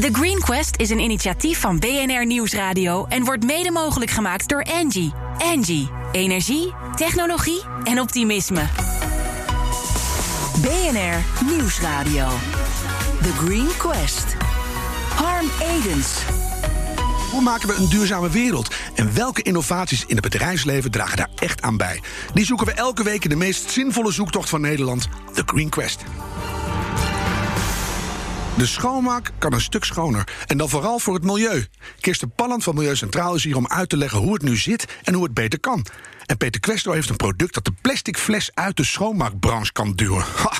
The Green Quest is een initiatief van BNR Nieuwsradio en wordt mede mogelijk gemaakt door Angie. Angie, energie, technologie en optimisme. BNR Nieuwsradio. The Green Quest. Harm Edens. Hoe maken we een duurzame wereld? En welke innovaties in het bedrijfsleven dragen daar echt aan bij? Die zoeken we elke week in de meest zinvolle zoektocht van Nederland, The Green Quest. De schoonmaak kan een stuk schoner. En dan vooral voor het milieu. Kirsten Palland van Milieu Centraal is hier om uit te leggen hoe het nu zit en hoe het beter kan. En Peter Questo heeft een product dat de plastic fles uit de schoonmaakbranche kan duwen. Ha,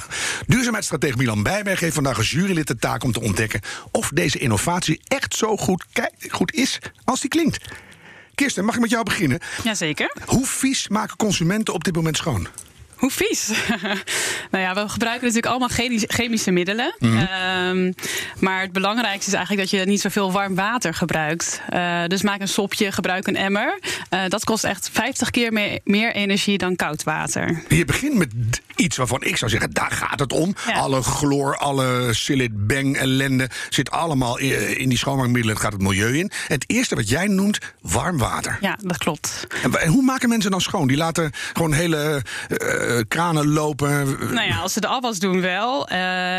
duurzaamheidsstratege Milan Bijberg heeft vandaag een jurylid de taak om te ontdekken of deze innovatie echt zo goed, goed is als die klinkt. Kirsten, mag ik met jou beginnen? Jazeker. Hoe vies maken consumenten op dit moment schoon? Hoe vies? nou ja, we gebruiken natuurlijk allemaal chemische middelen. Mhm. Ehm, maar het belangrijkste is eigenlijk dat je niet zoveel warm water gebruikt. Eh, dus maak een sopje, gebruik een emmer. Eh, dat kost echt 50 keer meer, meer energie dan koud water. Je begint met iets waarvan ik zou zeggen, daar gaat het om. Ja. Alle chloor, alle silit bang ellende zit allemaal in in die schoonmaakmiddelen. Het gaat het milieu in. Het eerste wat jij noemt, warm water. Ja, dat klopt. En hoe maken mensen dan schoon? Die laten gewoon hele eh, kranen lopen. Nou ja, als ze de afwas doen wel. Eh,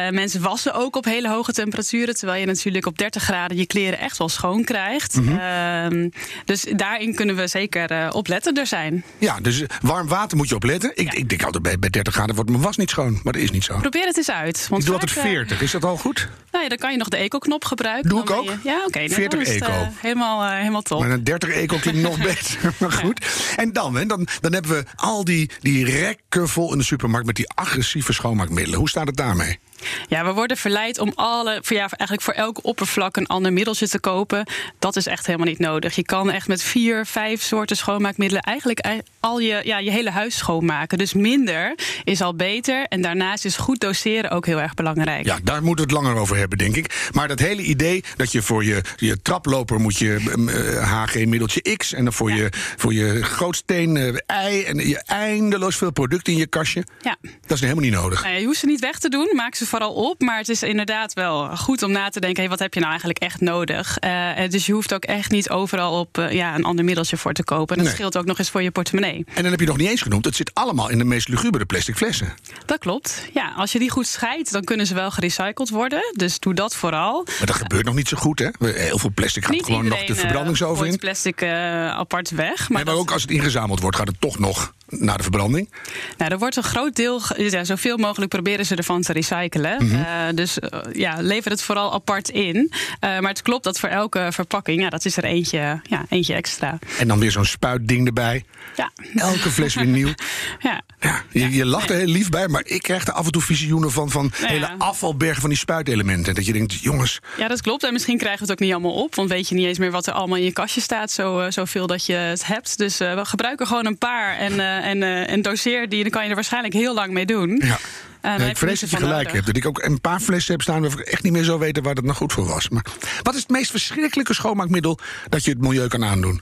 mensen wassen ook op hele hoge temperaturen. Terwijl je natuurlijk op 30 graden je kleren echt wel schoon krijgt. Mhm. Ehm, dus daarin kunnen we zeker eh, oplettender zijn. Ja, dus warm water moet je opletten. Ik, ik denk altijd bij, bij 30 graden wordt mijn was niet schoon. Maar dat is niet zo. Probeer het eens uit. Want Ik doe altijd eh, 40. Is dat al goed? Nou ja, dan kan je nog de eco-knop gebruiken. Doe ik ook. je- ja, oké. nou, 40 dan is het, eh, eco. helemaal, eh, helemaal top. Maar een 30 eco klinkt nog beter. Maar goed. En dan, hè, dan, dan hebben we al die, die rekken vol in de supermarkt met die agressieve schoonmaakmiddelen. Hoe staat het daarmee? Ja, we worden verleid om alle, ja, eigenlijk voor elk oppervlak een ander middeltje te kopen. Dat is echt helemaal niet nodig. Je kan echt met vier, vijf soorten schoonmaakmiddelen eigenlijk ei- al je, ja, je hele huis schoonmaken. Dus minder is al beter. En daarnaast is goed doseren ook heel erg belangrijk. Ja, daar moeten we het langer over hebben, denk ik. Maar dat hele idee dat je voor je, je traploper moet je eh, HG-middeltje X... en dan voor, je, voor je gootsteen eh, Y en je eindeloos veel producten in je kastje. Ja. Dat is helemaal niet nodig. Nou je hoeft ze niet weg te doen, maak ze vooral op. Maar het is inderdaad wel goed om na te denken: hey, wat heb je nou eigenlijk echt nodig? Eh, en dus je hoeft ook echt niet overal op eh, ja, een ander middeltje voor te kopen. En dat Nee. scheelt ook nog eens voor je portemonnee. En dan heb je nog niet eens genoemd, het zit allemaal in de meest lugubere plastic flessen. Dat klopt. Ja, als je die goed scheidt, dan kunnen ze wel gerecycled worden. Dus doe dat vooral. Maar dat gebeurt nog niet zo goed, hè? Heel veel plastic gaat Niet gewoon nog de eh, verbrandingsoven in. plastic eh, apart weg. Maar, Nee, maar dat- ook als het ingezameld wordt, gaat het toch nog naar de verbranding. Nou, er wordt een groot deel, ja, zoveel mogelijk proberen ze ervan te recyclen. Mhm. Eh, dus eh, ja, lever het vooral apart in. Eh, maar het klopt dat voor elke verpakking, ja, dat is er eentje, ja, eentje extra. En dan weer zo'n spuitding erbij. Ja. Elke fles weer nieuw. Ja. Ja, je, je lacht er heel lief bij, maar ik krijg er af en toe visioenen van, van hele afvalbergen van die spuitelementen. Dat je denkt, jongens, ja, dat klopt. En misschien krijg je het ook niet allemaal op. Want weet je niet eens meer wat er allemaal in je kastje staat. Zo, zoveel dat je het hebt. Dus we gebruiken gewoon een paar. En, en, eh, en doseer die. Dan kan je er waarschijnlijk heel lang mee doen. ja. Eh, Nee, ik vrees dat je gelijk nodig. hebt. Dat ik ook een paar flessen heb staan waarvan ik echt niet meer zou weten waar dat nou goed voor was. Maar wat is het meest verschrikkelijke schoonmaakmiddel dat je het milieu kan aandoen?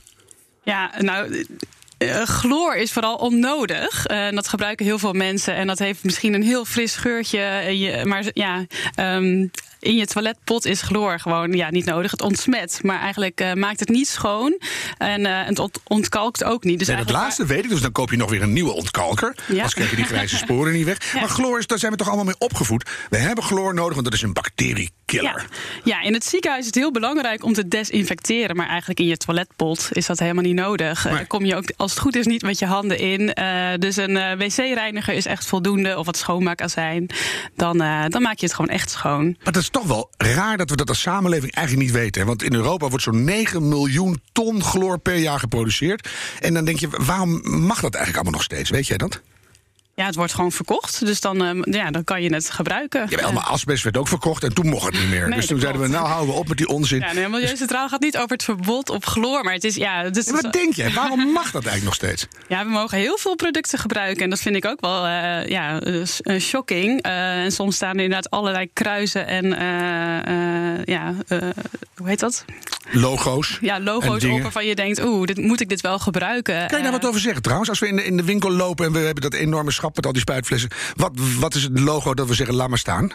Ja, nou. eh, chloor is vooral onnodig. En dat gebruiken heel veel mensen. En dat heeft misschien een heel fris geurtje. je- maar ja, ehm, in je toiletpot is chloor gewoon ja, niet nodig. Het ontsmet. Maar eigenlijk eh, maakt het niet schoon. En eh, het ont- ontkalkt ook niet. Dus Nee, dat laatste weet ik, dus dan koop je nog weer een nieuwe ontkalker. Ja. Anders krijg je die grijze sporen niet weg. Ja. Maar chloor, is, daar zijn we toch allemaal mee opgevoed. We hebben chloor nodig, want dat is een bacteriekiller. Ja. ja, in het ziekenhuis is het heel belangrijk om te desinfecteren. Maar eigenlijk in je toiletpot is dat helemaal niet nodig. Eh. Daar kom je ook, als het goed is, niet met je handen in. Dus een wc-reiniger is echt voldoende. Of wat schoonmaakazijn. Dan, eh, dan maak je het gewoon echt schoon. Maar dat is toch wel raar dat we dat als samenleving eigenlijk niet weten. Want in Europa wordt zo'n 9 miljoen ton chloor per jaar geproduceerd. En dan denk je, waarom mag dat eigenlijk allemaal nog steeds? Weet jij dat? Ja, het wordt gewoon verkocht. Dus dan, eh, ja, dan kan je het gebruiken. Ja, maar asbest werd ook verkocht en toen mocht het niet meer. Nee, dus toen zeiden we, nou houden we op met die onzin. Ja, nee, Milieucentraal gaat niet over het verbod op chloor. Maar het is, ja, dus, Ja, wat denk jij? Waarom mag dat eigenlijk nog steeds? Ja, we mogen heel veel producten gebruiken. En dat vind ik ook wel eh, ja, eh, eh, shocking. En soms staan er inderdaad allerlei kruisen en ja, hoe heet dat? Logo's. Ja, logo's op waarvan je denkt, oeh, dit, moet ik dit wel gebruiken? Kan je daar Eh, wat over zeggen trouwens? Als we in de, in de winkel lopen en we hebben dat enorme schap met al die spuitflessen. Wat, wat is het logo dat we zeggen, laat maar staan?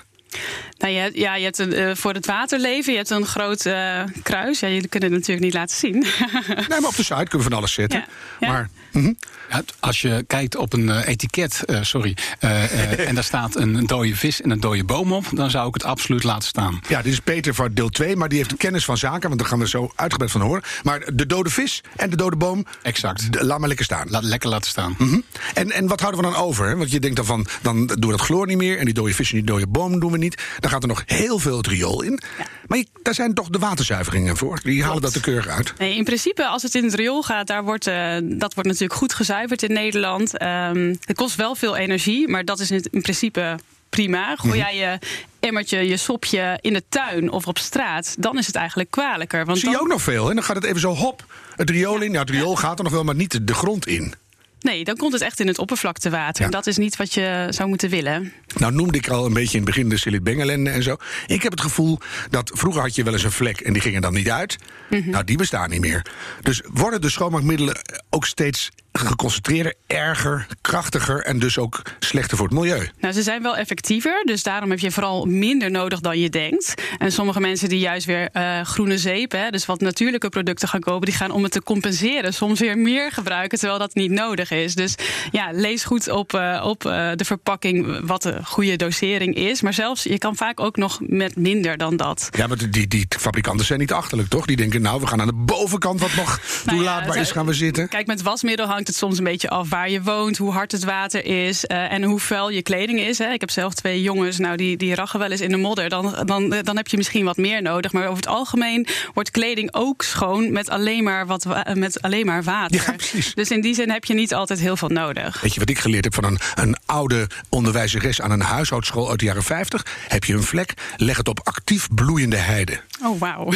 Nou, je, ja, je hebt een, uh, voor het waterleven, je hebt een groot uh, kruis. Ja, jullie kunnen het natuurlijk niet laten zien. nee, maar op de site kunnen we van alles zetten. Ja. Ja. Maar, mm -hmm. ja, als je kijkt op een uh, etiket, sorry, en daar staat een dode vis en een dode boom op, dan zou ik het absoluut laten staan. Ja, dit is Peter van deel 2, maar die heeft kennis van zaken, want daar gaan we zo uitgebreid van horen. Maar de dode vis en de dode boom, exact. De, laat maar lekker staan. Laat lekker laten staan. Mm -hmm. en, en wat houden we dan over? Hè? Want je denkt dan van, dan doen we dat chloor niet meer en die dode vis en die dode boom doen we niet. Dan gaat er nog heel veel het riool in. Ja. Maar je, daar zijn toch de waterzuiveringen voor? Die halen dat de keurig uit. Nee, in principe, als het in het riool gaat, daar wordt, uh, dat wordt natuurlijk goed gezuiverd in Nederland. Um, het kost wel veel energie, maar dat is in, in principe prima. Gooi jij je emmertje, je sopje in de tuin of op straat, dan is het eigenlijk kwalijker. Want Zie je dan... ook nog veel, hè? Dan gaat het even zo hop, het riool in. Ja, het riool gaat er nog wel, maar niet de grond in. Nee, dan komt het echt in het oppervlaktewater. Ja. En dat is niet wat je zou moeten willen. Nou noemde ik al een beetje in het begin de Silit Bengelende en zo. Ik heb het gevoel dat vroeger had je wel eens een vlek en die ging er dan niet uit. Mm -hmm. Nou, die bestaan niet meer. Dus worden de schoonmaakmiddelen ook steeds geconcentreerder, erger, krachtiger en dus ook slechter voor het milieu. Nou, ze zijn wel effectiever, dus daarom heb je vooral minder nodig dan je denkt. En sommige mensen die juist weer uh, groene zeep, hè, dus wat natuurlijke producten gaan kopen, die gaan om het te compenseren soms weer meer gebruiken, terwijl dat niet nodig is. Dus ja, lees goed op, uh, op uh, de verpakking wat de goede dosering is. Maar zelfs, je kan vaak ook nog met minder dan dat. Ja, maar die, die fabrikanten zijn niet achterlijk, toch? Die denken, nou, we gaan aan de bovenkant wat nog toelaatbaar nou ja, is, gaan we zitten. Kijk, met wasmiddel hangt het soms een beetje af waar je woont, hoe hard het water is uh, en hoe vuil je kleding is. Hè. Ik heb zelf twee jongens, nou die, die rachen wel eens in de modder. Dan, dan, dan heb je misschien wat meer nodig. Maar over het algemeen wordt kleding ook schoon met alleen maar, wat, met alleen maar water. Ja, precies. Dus in die zin heb je niet altijd heel veel nodig. Weet je wat ik geleerd heb van een, een oude onderwijzeres aan een huishoudschool uit de jaren 50? Heb je een vlek, leg het op actief bloeiende heide. Oh, wauw.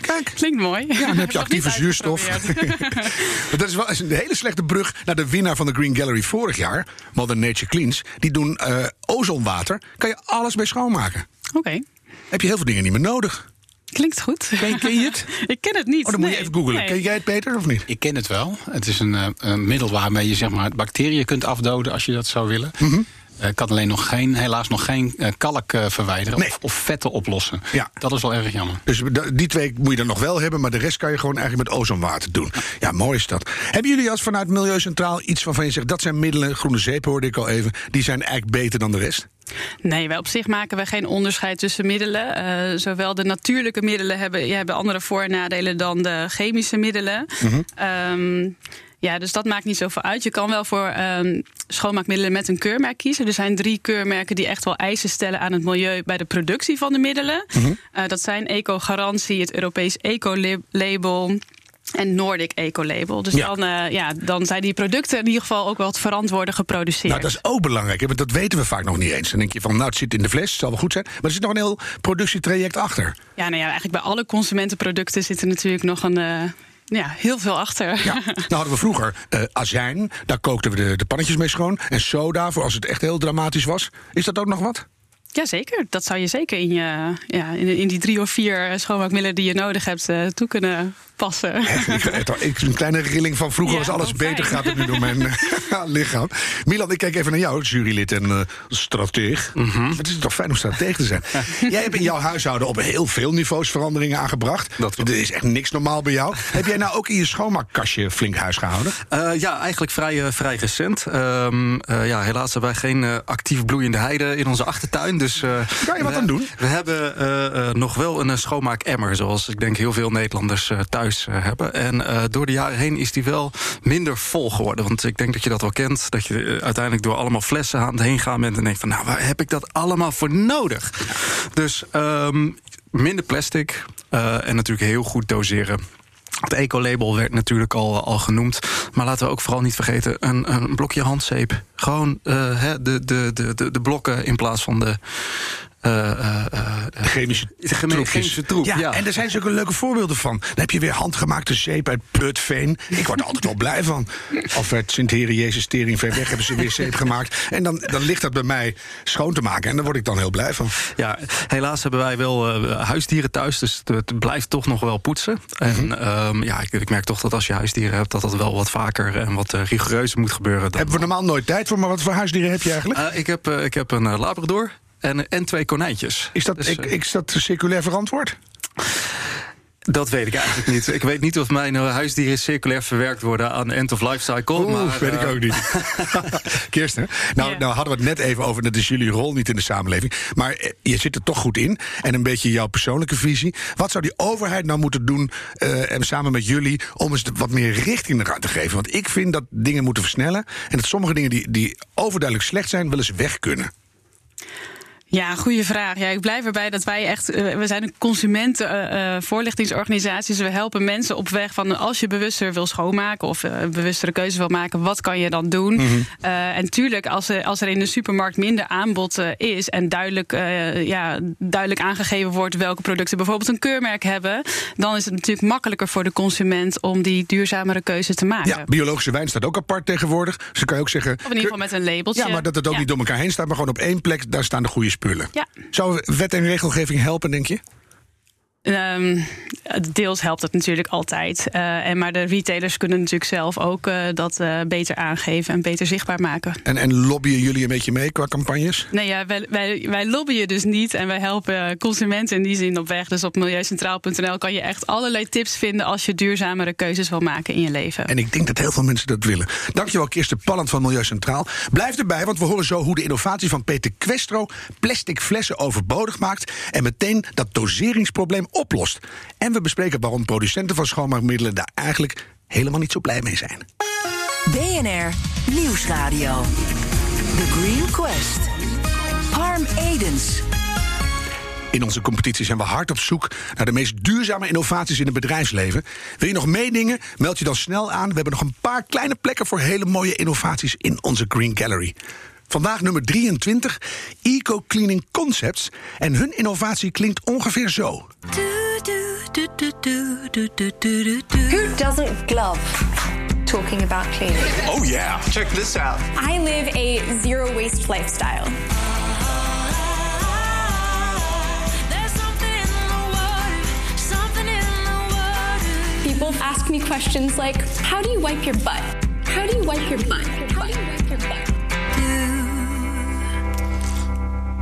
Kijk. Klinkt mooi. Ja, dan heb je actieve zuurstof. dat is wel een hele slechte brug naar de winnaar van de Green Gallery vorig jaar, Mother Nature Cleans. Die doen uh, ozonwater. Kan je alles mee schoonmaken. Oké. Okay. Heb je heel veel dingen niet meer nodig. Klinkt goed. Ken, ken je het? ik ken het niet. Oh, dan nee. moet je even googlen. Nee. Ken jij het beter of niet? Ik ken het wel. Het is een, uh, een middel waarmee je zeg maar, bacteriën kunt afdoden als je dat zou willen. Mm -hmm. Uh, kan alleen nog geen, helaas nog geen uh, kalk uh, verwijderen nee. of, of, vetten oplossen. Ja. Dat is wel erg jammer. Dus die twee moet je dan nog wel hebben, maar de rest kan je gewoon eigenlijk met ozonwater doen. Ja, mooi is dat. Hebben jullie als vanuit Milieucentraal iets waarvan je zegt dat zijn middelen, groene zeep hoorde ik al even, die zijn eigenlijk beter dan de rest? Nee, wij op zich maken we geen onderscheid tussen middelen. Uh, zowel de natuurlijke middelen hebben, hebben andere voor- en nadelen dan de chemische middelen. Mm -hmm. um, ja, dus dat maakt niet zoveel uit. Je kan wel voor um, schoonmaakmiddelen met een keurmerk kiezen. Er zijn drie keurmerken die echt wel eisen stellen aan het milieu bij de productie van de middelen. Mhm. Mm -hmm. uh, dat zijn Eco-garantie, het Europees Eco-label en Nordic Eco-label. Dus Ja. Dan, uh, ja, dan zijn die producten in ieder geval ook wel het verantwoorde geproduceerd. Nou, dat is ook belangrijk, hè, want dat weten we vaak nog niet eens. Dan denk je van, nou, het zit in de fles, het zal wel goed zijn. Maar er zit nog een heel productietraject achter. Ja, nou ja, eigenlijk bij alle consumentenproducten zit er natuurlijk nog een. Uh, ja, heel veel achter. Ja, nou hadden we vroeger uh, azijn, daar kookten we de, de pannetjes mee schoon. En soda, voor als het echt heel dramatisch was. Is dat ook nog wat? Jazeker, dat zou je zeker in, je, ja, in, in die drie of vier schoonmaakmiddelen die je nodig hebt uh, toe kunnen passen. ik, een kleine rilling van vroeger Ja, was alles beter, gaat het nu door mijn uh, lichaam. Milan, ik kijk even naar jou, jurylid en uh, strateeg. Mhm. Het is toch fijn om strateeg te zijn. jij hebt in jouw huishouden op heel veel niveaus veranderingen aangebracht. Dat er is echt niks normaal bij jou. Heb jij nou ook in je schoonmaakkastje flink huis gehouden? Uh, ja, eigenlijk vrij, uh, vrij recent. Um, uh, ja, helaas hebben wij geen uh, actief bloeiende heide in onze achtertuin. Dus, uh, kan je wat aan doen? We hebben uh, nog wel een schoonmaakemmer, zoals ik denk heel veel Nederlanders uh, uh, hebben. En uh, door de jaren heen is die wel minder vol geworden. Want ik denk dat je dat wel kent. Dat je uh, uiteindelijk door allemaal flessen aan het heen gaat bent en denkt van, nou, waar heb ik dat allemaal voor nodig? Dus um, minder plastic en natuurlijk heel goed doseren. Het ecolabel werd natuurlijk al, al genoemd. Maar laten we ook vooral niet vergeten: een, een blokje handzeep. Gewoon de, de, de, de blokken in plaats van de. Uh, uh, de chemische, de chemische troep. Ja, ja, en er zijn zulke leuke voorbeelden van. Dan heb je weer handgemaakte zeep uit Putveen. Ik word er altijd wel blij van. Of uit Sint-Heren Jezus Tering ver weg hebben ze weer zeep gemaakt. En dan, dan ligt dat bij mij schoon te maken. En daar word ik dan heel blij van. Ja, helaas hebben wij wel uh, huisdieren thuis. Dus het blijft toch nog wel poetsen. En Mhm. um, ja, ik, ik, merk toch dat als je huisdieren hebt... dat dat wel wat vaker en wat uh, rigoureuzer moet gebeuren. Dan Hebben we normaal nooit tijd voor, maar wat voor huisdieren heb je eigenlijk? Uh, ik, heb, ik heb een Labrador. En, en twee konijntjes. Is dat, Dus, ik, eh, is dat circulair verantwoord? Dat weet ik eigenlijk niet. Ik weet niet of mijn eh, huisdieren circulair verwerkt worden aan end of life cycle. Oeh, maar, weet ik eh, ook niet. Kirsten, nou, nou hadden we het net even over, dat is jullie rol niet in de samenleving. Maar je zit er toch goed in. En een beetje jouw persoonlijke visie. Wat zou die overheid nou moeten doen, eh, en samen met jullie, om eens wat meer richting eraan te geven? Want ik vind dat dingen moeten versnellen. En dat sommige dingen die, die overduidelijk slecht zijn, wel eens weg kunnen. Ja, goede vraag. Ja, ik blijf erbij dat wij echt. eh, we zijn een consumentenvoorlichtingsorganisatie. dus we helpen mensen op weg van als je bewuster wil schoonmaken of eh, een bewustere keuze wil maken, wat kan je dan doen? Eh, en tuurlijk, als er, als er in de supermarkt minder aanbod eh, is en duidelijk, eh, ja, duidelijk aangegeven wordt welke producten bijvoorbeeld een keurmerk hebben, dan is het natuurlijk makkelijker voor de consument om die duurzamere keuze te maken. Ja, biologische wijn staat ook apart tegenwoordig. Dus dan kan je ook zeggen. Of in ieder geval met een labeltje. Ja, maar dat het ook Ja. niet door elkaar heen staat, maar gewoon op één plek, daar staan de goede spullen. Ja. Zou wet en regelgeving helpen, denk je? Ehm, deels helpt het natuurlijk altijd. Eh, en maar de retailers kunnen natuurlijk zelf ook eh, dat eh, beter aangeven en beter zichtbaar maken. En, en lobbyen jullie een beetje mee qua campagnes? Nee, ja, wij, wij, wij lobbyen dus niet en wij helpen consumenten in die zin op weg. Dus op milieucentraal.nl kan je echt allerlei tips vinden als je duurzamere keuzes wil maken in je leven. En ik denk dat heel veel mensen dat willen. Dankjewel, Kirsten Palland van Milieu Centraal. Blijf erbij, want we horen zo hoe de innovatie van Peter Questro plastic flessen overbodig maakt en meteen dat doseringsprobleem oplost. En we bespreken waarom producenten van schoonmaakmiddelen daar eigenlijk helemaal niet zo blij mee zijn. BNR Nieuwsradio. The Green Quest. Harm Edens. In onze competitie zijn we hard op zoek naar de meest duurzame innovaties in het bedrijfsleven. Wil je nog meedingen? Meld je dan snel aan. We hebben nog een paar kleine plekken voor hele mooie innovaties in onze Green Gallery. Vandaag nummer 23, Eco Cleaning Concepts. En hun innovatie klinkt ongeveer zo. Who doesn't glove talking about cleaning? Oh, yeah. Check this out. I live a zero waste lifestyle. People ask me questions like, how do you wipe your butt? How do you wipe your butt? How do you wipe your butt?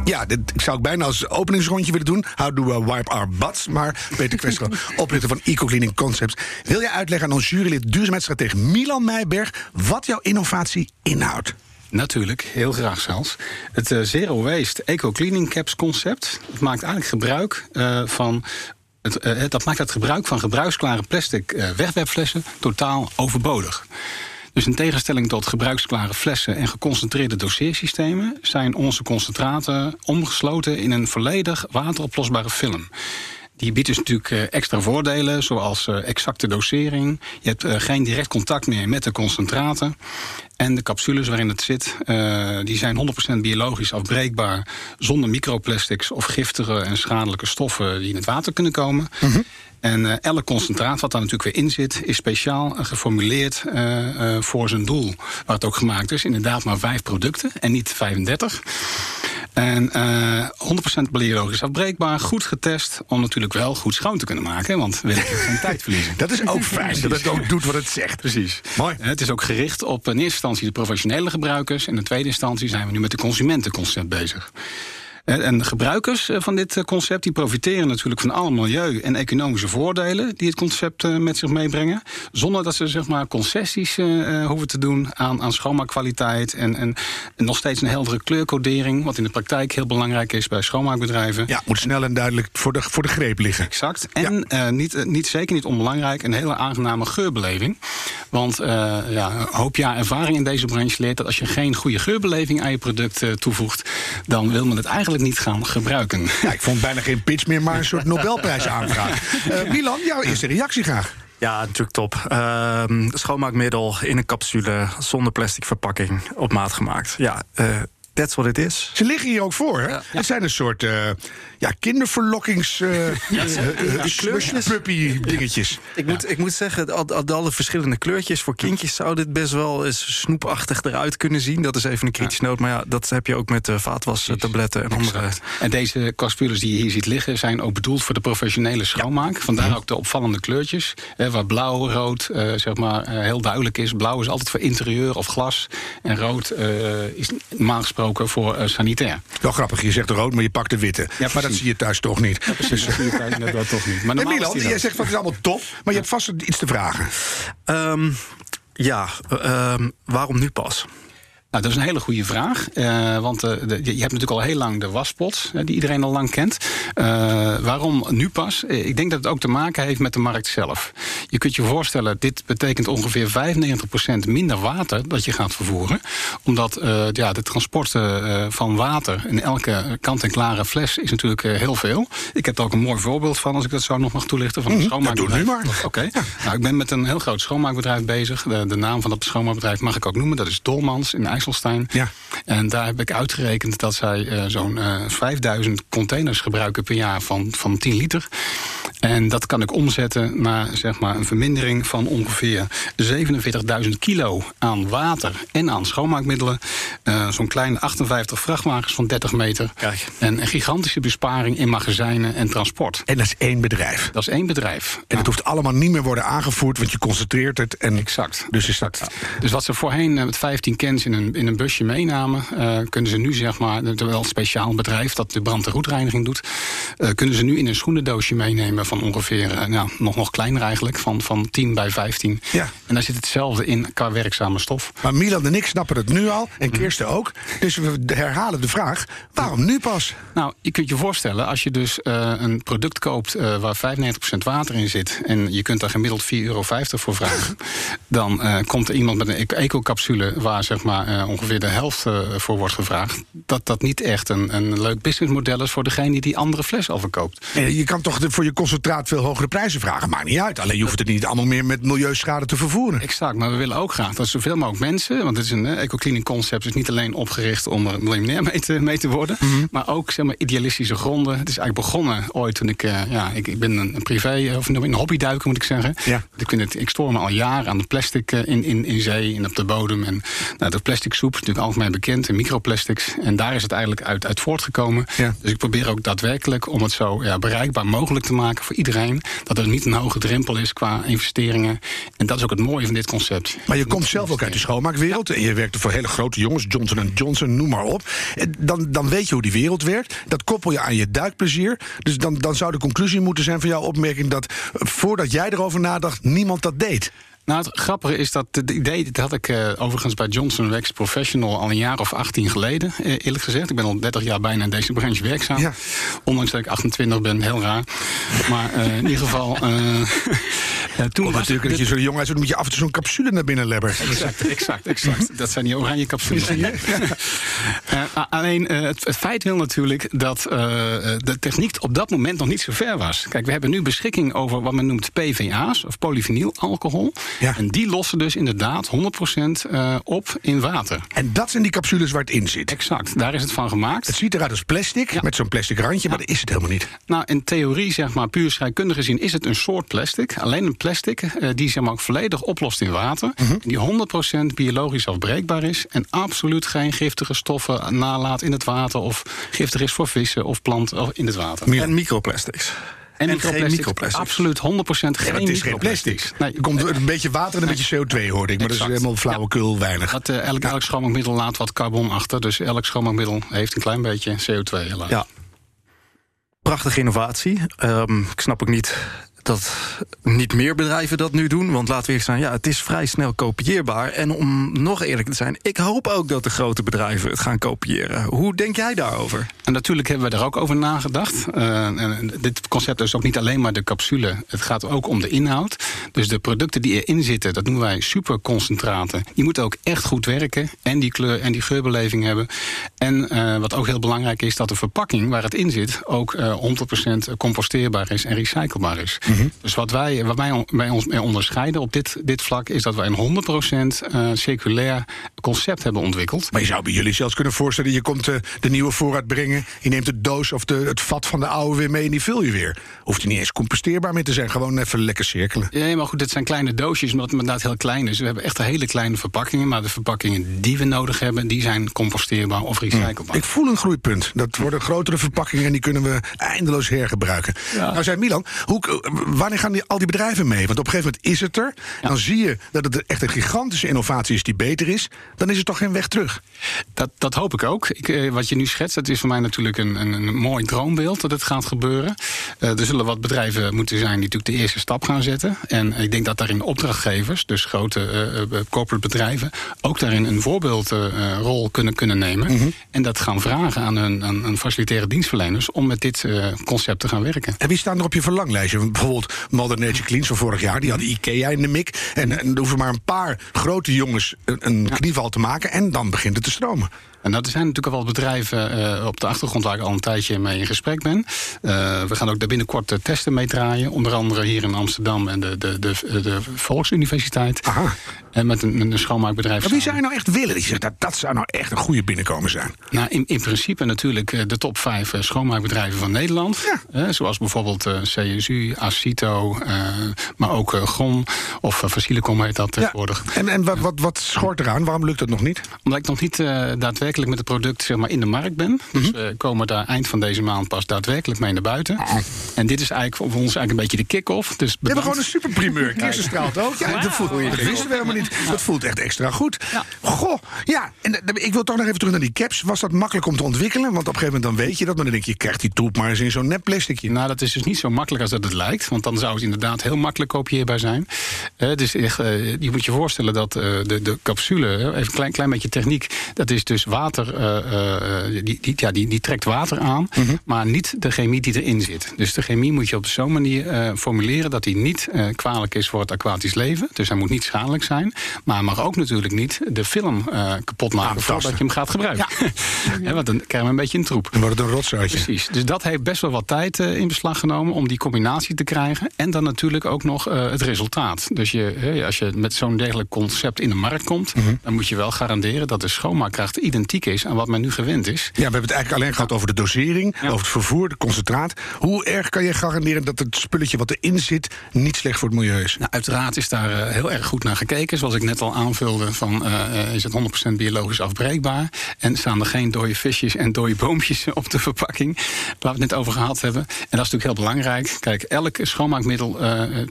Ja, dit ik zou ik bijna als openingsrondje willen doen. How do we wipe our butts? Maar Peter Kwestro, oprichter van Eco Cleaning Concepts. Wil jij uitleggen aan ons jurylid duurzaamheidsstratege Milan Meijberg... wat jouw innovatie inhoudt? Natuurlijk, heel graag zelfs. Het eh, Zero Waste Eco Cleaning Caps concept het maakt eigenlijk gebruik eh, van. Het, eh, het- dat maakt het gebruik van gebruiksklare plastic eh, wegwerpflessen totaal overbodig. Dus in tegenstelling tot gebruiksklare flessen en geconcentreerde doseersystemen zijn onze concentraten omgesloten in een volledig wateroplosbare film. Die biedt dus natuurlijk eh, extra voordelen, zoals eh, exacte dosering. Je hebt eh, geen direct contact meer met de concentraten. En de capsules waarin het zit, die zijn 100% biologisch afbreekbaar... zonder microplastics of giftige en schadelijke stoffen die in het water kunnen komen. En eh, elk concentraat wat daar natuurlijk weer in zit... is speciaal eh, geformuleerd eh, voor zijn doel. Waar het ook gemaakt is. Inderdaad maar vijf producten en niet 35. En eh 100% biologisch afbreekbaar, goed getest... om natuurlijk wel goed schoon te kunnen maken. Want we willen geen tijd verliezen. Dat is ook fijn, dat het ook doet wat het zegt. Precies. Mooi. Het is ook gericht op in eerste instantie de professionele gebruikers. En in tweede instantie zijn we nu met de consumentenconcept bezig. En en de gebruikers eh, van dit eh, concept die profiteren natuurlijk van alle milieu- en economische voordelen die het concept eh, met zich meebrengen. Zonder dat ze zeg maar, concessies hoeven te doen aan, aan schoonmaakkwaliteit. En, en, en nog steeds een heldere kleurcodering. Wat in de praktijk heel belangrijk is bij schoonmaakbedrijven. Ja, moet snel en duidelijk voor de, voor de greep liggen. Exact. En niet, niet, zeker niet onbelangrijk, een hele aangename geurbeleving. Want ja, een hoop jaar ervaring in deze branche leert dat als je geen goede geurbeleving aan je product toevoegt, dan wil men het eigenlijk niet gaan gebruiken. Ja, ik vond bijna geen pitch meer, maar een soort Nobelprijs aanvraag. Eh, Milan, jouw eerste reactie graag. Ja, natuurlijk top. Ehm, schoonmaakmiddel in een capsule zonder plastic verpakking op maat gemaakt. Ja, eh that's what it is. Ze liggen hier ook voor, hè? Het zijn een soort eh, ja, kinderverlokkings... eh eh, eh, kleurtjes. puppy dingetjes. Ik moet, ik moet zeggen, al, al alle verschillende kleurtjes voor kindjes zou dit best wel eens snoepachtig eruit kunnen zien. Dat is even een kritische noot. Maar ja, dat heb je ook met uh, vaatwastabletten en andere. Exact. En deze capsules die je hier ziet liggen zijn ook bedoeld voor de professionele schoonmaak. Vandaar ook de opvallende kleurtjes. Eh, waar blauw, rood eh, zeg maar, eh, heel duidelijk is. Blauw is altijd voor interieur of glas. En rood eh, is normaal gesproken afgesproken voor eh, sanitair. Wel grappig, je zegt rood, maar je pakt de witte. Ja, maar dat zie je thuis toch niet. Precies, dat zie je thuis inderdaad toch niet. Maar is Milan, die jij zegt van het is allemaal top, maar je hebt vast iets te vragen. Ehm, ja, ehm, waarom nu pas? Nou, dat is een hele goede vraag. Eh, want eh, de- je hebt natuurlijk al heel lang de waspots, eh, die iedereen al lang kent. Eh, waarom nu pas? Ik denk dat het ook te maken heeft met de markt zelf. Je kunt je voorstellen, dit betekent ongeveer 95% minder water dat je gaat vervoeren. Omdat ja, de transporten van water in elke kant-en-klare fles is natuurlijk heel veel. Ik heb er ook een mooi voorbeeld van, als ik dat zo nog mag toelichten. Van een Mhm, dat schoonmaakbedrijf. doe nu maar. Oké. Nou, ik ben met een heel groot schoonmaakbedrijf bezig. De, de naam van dat schoonmaakbedrijf mag ik ook noemen. Dat is Dolmans in IJsselstein. Ja. En daar heb ik uitgerekend dat zij eh, zo'n eh 5000 containers gebruiken per jaar van, van 10 liter. En dat kan ik omzetten naar zeg maar, een vermindering van ongeveer 47.000 kilo aan water en aan schoonmaakmiddelen. Eh, zo'n kleine 58 vrachtwagens van 30 meter. Kijk. En een gigantische besparing in magazijnen en transport. En dat is één bedrijf. Dat is één bedrijf. En het hoeft allemaal niet meer worden aangevoerd, want je concentreert het. En Exact. Dus is dat. Dus wat ze voorheen eh, met 15 cans in een, in een busje meenamen, eh, kunnen ze nu zeg maar, terwijl een speciaal bedrijf dat de brand- en roetreiniging doet, eh, kunnen ze nu in een schoenendoosje meenemen van ongeveer, eh, nou, nog, nog kleiner eigenlijk, van, van 10 bij 15. Ja. En daar zit hetzelfde in qua werkzame stof. Maar Milan en ik snappen het nu al, en Kirsten ook. Dus we herhalen de vraag: waarom nu pas? Nou, je kunt je voorstellen, als je dus een product koopt waar 95% water in zit. en je kunt daar gemiddeld 4,50 euro voor vragen. dan komt er iemand met een eco- eco-capsule waar zeg maar, ongeveer de helft eh, voor wordt gevraagd. Dat dat niet echt een, een leuk businessmodel is voor degene die die andere fles al verkoopt. Je kan toch de- voor je concentraat veel hogere prijzen vragen. Maakt niet uit. Alleen je hoeft het niet allemaal meer met milieuschade te vervoeren. Exact, maar we willen ook graag dat zoveel mogelijk mensen. want het is een eh, eco-cleaning concept, is niet alleen opgericht om er miljonair mee te, mee te worden. maar ook zeg maar, idealistische gronden. Het is eigenlijk begonnen ooit toen ik. eh, ja, ik, ik ben een privé, of een hobbyduiker moet ik zeggen. Ja. Ik, vind het, ik stoor me al jaren aan de plastic in, in, in zee en op de bodem. En nou, de plastic soep is natuurlijk algemeen bekend, en microplastics. En daar is het eigenlijk uit, uit voortgekomen. Ja. Dus ik probeer ook daadwerkelijk om het zo ja, bereikbaar mogelijk te maken voor iedereen. Dat er niet een hoge drempel is qua investeringen. En dat is ook het mooie van dit concept. Maar je komt zelf ook uit de schoonmaakwereld. En je werkt voor hele grote jongens, Johnson Johnson, noem maar op. En Dan, dan weet je hoe die wereld werkt. Dat koppel je aan je duikplezier. Dus dan, dan zou de conclusie moeten zijn van jouw opmerking... dat eh, voordat jij erover nadacht, niemand dat deed. Nou, het grappige is dat het idee, dat had ik eh, overigens bij Johnson Wax Professional al een jaar of 18 geleden, eh, eerlijk gezegd. Ik ben al 30 jaar bijna in deze branche werkzaam. Ja. Ondanks dat ik 28 ben, heel raar. Maar eh, in ieder geval, toen was natuurlijk dat je zo'n jongen uit moet je af en toe zo'n capsule naar binnen lebberen. Exact, exact, exact. Dat zijn die oranje capsules. Alleen het, het feit wil natuurlijk dat de techniek op dat moment nog niet zo ver was. Kijk, we hebben nu beschikking over wat men noemt PVA's, of polyvinylalcohol. Ja. En die lossen dus inderdaad 100% eh, op in water. En dat zijn die capsules waar het in zit. Exact, daar is het van gemaakt. Het ziet eruit als plastic, Ja. met zo'n plastic randje, maar dat is het helemaal niet. Nou, in theorie, zeg maar, puur scheikundig gezien, is het een soort plastic. Alleen een plastic eh, die zeg maar, ook volledig oplost in water. Mhm. en Die 100% biologisch afbreekbaar is. En absoluut geen giftige stoffen nalaat in het water. Of giftig is voor vissen of planten of in het water. En microplastics. En, geen microplastics, microplastics. Absoluut 100% geen Ja, het is geen microplastics. plastic. Nee, er komt een beetje water en een beetje CO2, hoorde ik. Maar dat is helemaal flauwekul weinig. dat, eh, elk, elk schoonmaakmiddel laat wat carbon achter. Dus elk schoonmaakmiddel heeft een klein beetje CO2 helaas. Ja. Prachtige innovatie. Ehm, ik snap ook niet dat niet meer bedrijven dat nu doen. Want laten we eerlijk zijn, ja, het is vrij snel kopieerbaar. En om nog eerlijk te zijn, ik hoop ook dat de grote bedrijven het gaan kopiëren. Hoe denk jij daarover? En natuurlijk hebben we daar ook over nagedacht. Eh, en dit concept is ook niet alleen maar de capsule. Het gaat ook om de inhoud. Dus de producten die erin zitten, dat noemen wij superconcentraten. Die moeten ook echt goed werken. En die kleur en die geurbeleving hebben. En eh, wat ook heel belangrijk is, dat de verpakking waar het in zit... ook eh 100% composteerbaar is en recyclebaar is. Dus wat wij, wat wij, wij ons mee onderscheiden op dit, dit vlak... is dat wij een 100% eh, circulair concept hebben ontwikkeld. Maar je zou bij jullie zelfs kunnen voorstellen... je komt eh, de nieuwe voorraad brengen... je neemt de doos of de, het vat van de oude weer mee en die vul je weer. Hoeft er niet eens composteerbaar mee te zijn. Gewoon even lekker cirkelen. Ja, maar goed, dit zijn kleine doosjes, omdat het inderdaad heel klein is. We hebben echt hele kleine verpakkingen, maar de verpakkingen die we nodig hebben, die zijn composteerbaar of recyclebaar. Ik voel een groeipunt. Dat worden grotere verpakkingen en die kunnen we eindeloos hergebruiken. Nou zei Milan, hoe, wanneer gaan die, al die bedrijven mee? Want op een gegeven moment is het er. Dan zie je dat het echt een gigantische innovatie is die beter is. Dan is er toch geen weg terug. Dat, dat hoop ik ook. Ik, eh, wat je nu schetst, dat is voor mij natuurlijk een, een, een mooi droombeeld dat het gaat gebeuren. Eh, er zullen wat bedrijven moeten zijn die natuurlijk de eerste stap gaan zetten. En ik denk dat daarin opdrachtgevers, dus grote eh, corporate bedrijven, ook daarin een voorbeeldrol kunnen, kunnen nemen. Mhm. En dat gaan vragen aan hun aan, aan facilitaire dienstverleners om met dit concept te gaan werken. En wie staan er op je verlanglijstje? Want bijvoorbeeld Mother Nature Cleans van vorig jaar, die hadden IKEA in de mik. En, en er hoeven maar een paar grote jongens een, een knieval te maken en dan begint het te stromen. En dat zijn natuurlijk al wat bedrijven eh, op de achtergrond waar ik al een tijdje mee in gesprek ben. Eh, we gaan ook daar binnenkort testen mee draaien. Onder andere hier in Amsterdam en de, de, de, de Volksuniversiteit. Aha. En met een, met een schoonmaakbedrijf. Maar wie zou je nou echt willen? Die zegt dat dat zou nou echt een goede binnenkomen zijn. Nou, in, in principe natuurlijk eh, de top vijf schoonmaakbedrijven van Nederland. Zoals bijvoorbeeld CSU, Acito, maar ook GON of uh, Facilicom heet dat tegenwoordig. En, en wat, wat, wat schort eraan? Waarom lukt dat nog niet? Omdat ik nog niet eh, daadwerkelijk met het product zeg maar, in de markt ben. Dus we komen daar eind van deze maand pas daadwerkelijk mee naar buiten. En dit is eigenlijk voor ons eigenlijk een beetje de kick-off. Dus We hebben gewoon een superprimeur. Kirsten straalt ook. Ja, dat, voelt, dat wisten we helemaal niet. Dat voelt echt extra goed. Goh, ja. En eh, ik wil toch nog even terug naar die caps. Was dat makkelijk om te ontwikkelen? Want op een gegeven moment dan weet je dat. Maar dan denk je, je krijgt die troep maar eens in zo'n nep plasticje. Nou, dat is dus niet zo makkelijk als dat het lijkt. Want dan zou het inderdaad heel makkelijk kopieerbaar zijn. Eh, echt, eh, je moet je voorstellen dat eh, de, de capsule, hè, even een klein, klein beetje techniek. Dat is dus water, eh, eh, die, die, ja, die, die trekt water aan. Maar niet de chemie die erin zit. Dus de chemie moet je op zo'n manier eh, formuleren dat die niet eh, kwalijk is voor het aquatisch leven. Dus hij moet niet schadelijk zijn. Maar hij mag ook natuurlijk niet de film eh, kapot maken voordat je hem gaat gebruiken. Hè, want dan krijgen we een beetje een troep. Dan wordt het een. Precies. Dus dat heeft best wel wat tijd eh, in beslag genomen om die combinatie te krijgen. En dan natuurlijk ook nog eh, het resultaat. Dus je, hè, als je met zo'n degelijk concept in de markt komt, Mhm. dan moet je wel garanderen dat de schoonmaakkracht identiek is aan wat men nu gewend is. Ja, we hebben het eigenlijk alleen gehad over de dosering, over het vervoer, de concentraat. Hoe erg kan je garanderen dat het spulletje wat erin zit niet slecht voor het milieu is? Nou, uiteraard is daar eh, heel erg goed naar gekeken. Zoals ik net al aanvulde, van, eh, eh, is het 100% biologisch afbreekbaar? En staan er geen dode visjes en dode boompjes op de verpakking? Waar we het net over gehad hebben. En dat is natuurlijk heel belangrijk. Kijk, elk schoonmaakmiddel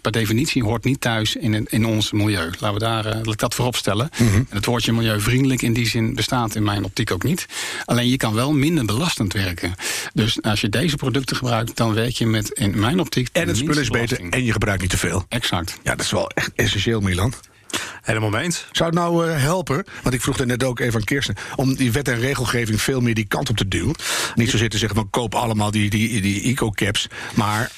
per definitie hoort niet thuis in, in ons milieu. Laten we daar, laat ik dat voorop stellen. En het woordje milieuvriendelijk in die zin bestaat in mijn optiek ook niet. Alleen je kan wel minder belastend werken. Dus als je deze producten gebruikt, dan werk je met, in mijn optiek... En het spul is beter en je gebruikt niet te veel. Exact. Ja, dat is wel echt essentieel, Milan. Helemaal mee eens. Zou het nou eh, helpen, want ik vroeg er net ook even aan Kirsten... om die wet en regelgeving veel meer die kant op te duwen? Niet zozeer te zeggen van koop allemaal die, die, die eco-caps, maar...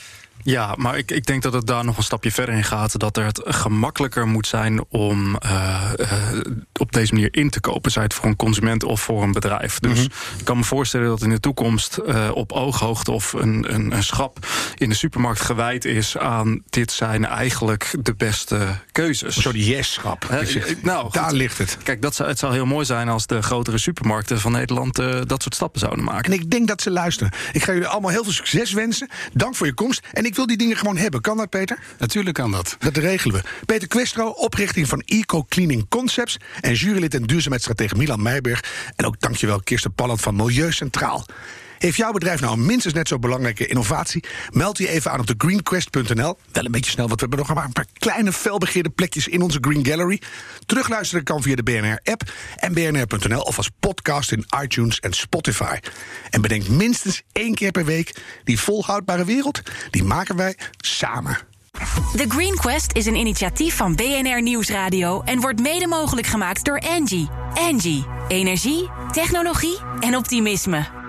Ja, maar ik, ik denk dat het daar nog een stapje verder in gaat. Dat er het gemakkelijker moet zijn om eh, eh, op deze manier in te kopen. Zij het voor een consument of voor een bedrijf. Dus ik kan me voorstellen dat in de toekomst eh, op ooghoogte of een, een, een schap in de supermarkt gewijd is aan dit zijn eigenlijk de beste keuzes. Die yes-schap. Nou, daar goed. ligt het. Kijk, dat zou, het zou heel mooi zijn als de grotere supermarkten van Nederland dat soort stappen zouden maken. En ik denk dat ze luisteren. Ik ga jullie allemaal heel veel succes wensen. Dank voor je komst. En ik wil die dingen gewoon hebben. Kan dat, Peter? Natuurlijk kan dat. Dat regelen we. Peter Questro, oprichting van Eco Cleaning Concepts... en jurylid en duurzaamheidsstratege Milan Meijberg. En ook dankjewel Kirsten Palland van Milieu Centraal. Heeft jouw bedrijf nou minstens net zo belangrijke innovatie? Meld je even aan op de greenquest.nl. Wel een beetje snel, want we hebben nog maar een paar kleine felbegeerde plekjes in onze Green Gallery. Terugluisteren kan via de BNR-app en bnr.nl of als podcast in iTunes en Spotify. En bedenk minstens één keer per week, die volhoudbare wereld, die maken wij samen. The Green Quest is een initiatief van BNR Nieuwsradio en wordt mede mogelijk gemaakt door Engie. Engie, energie, technologie en optimisme.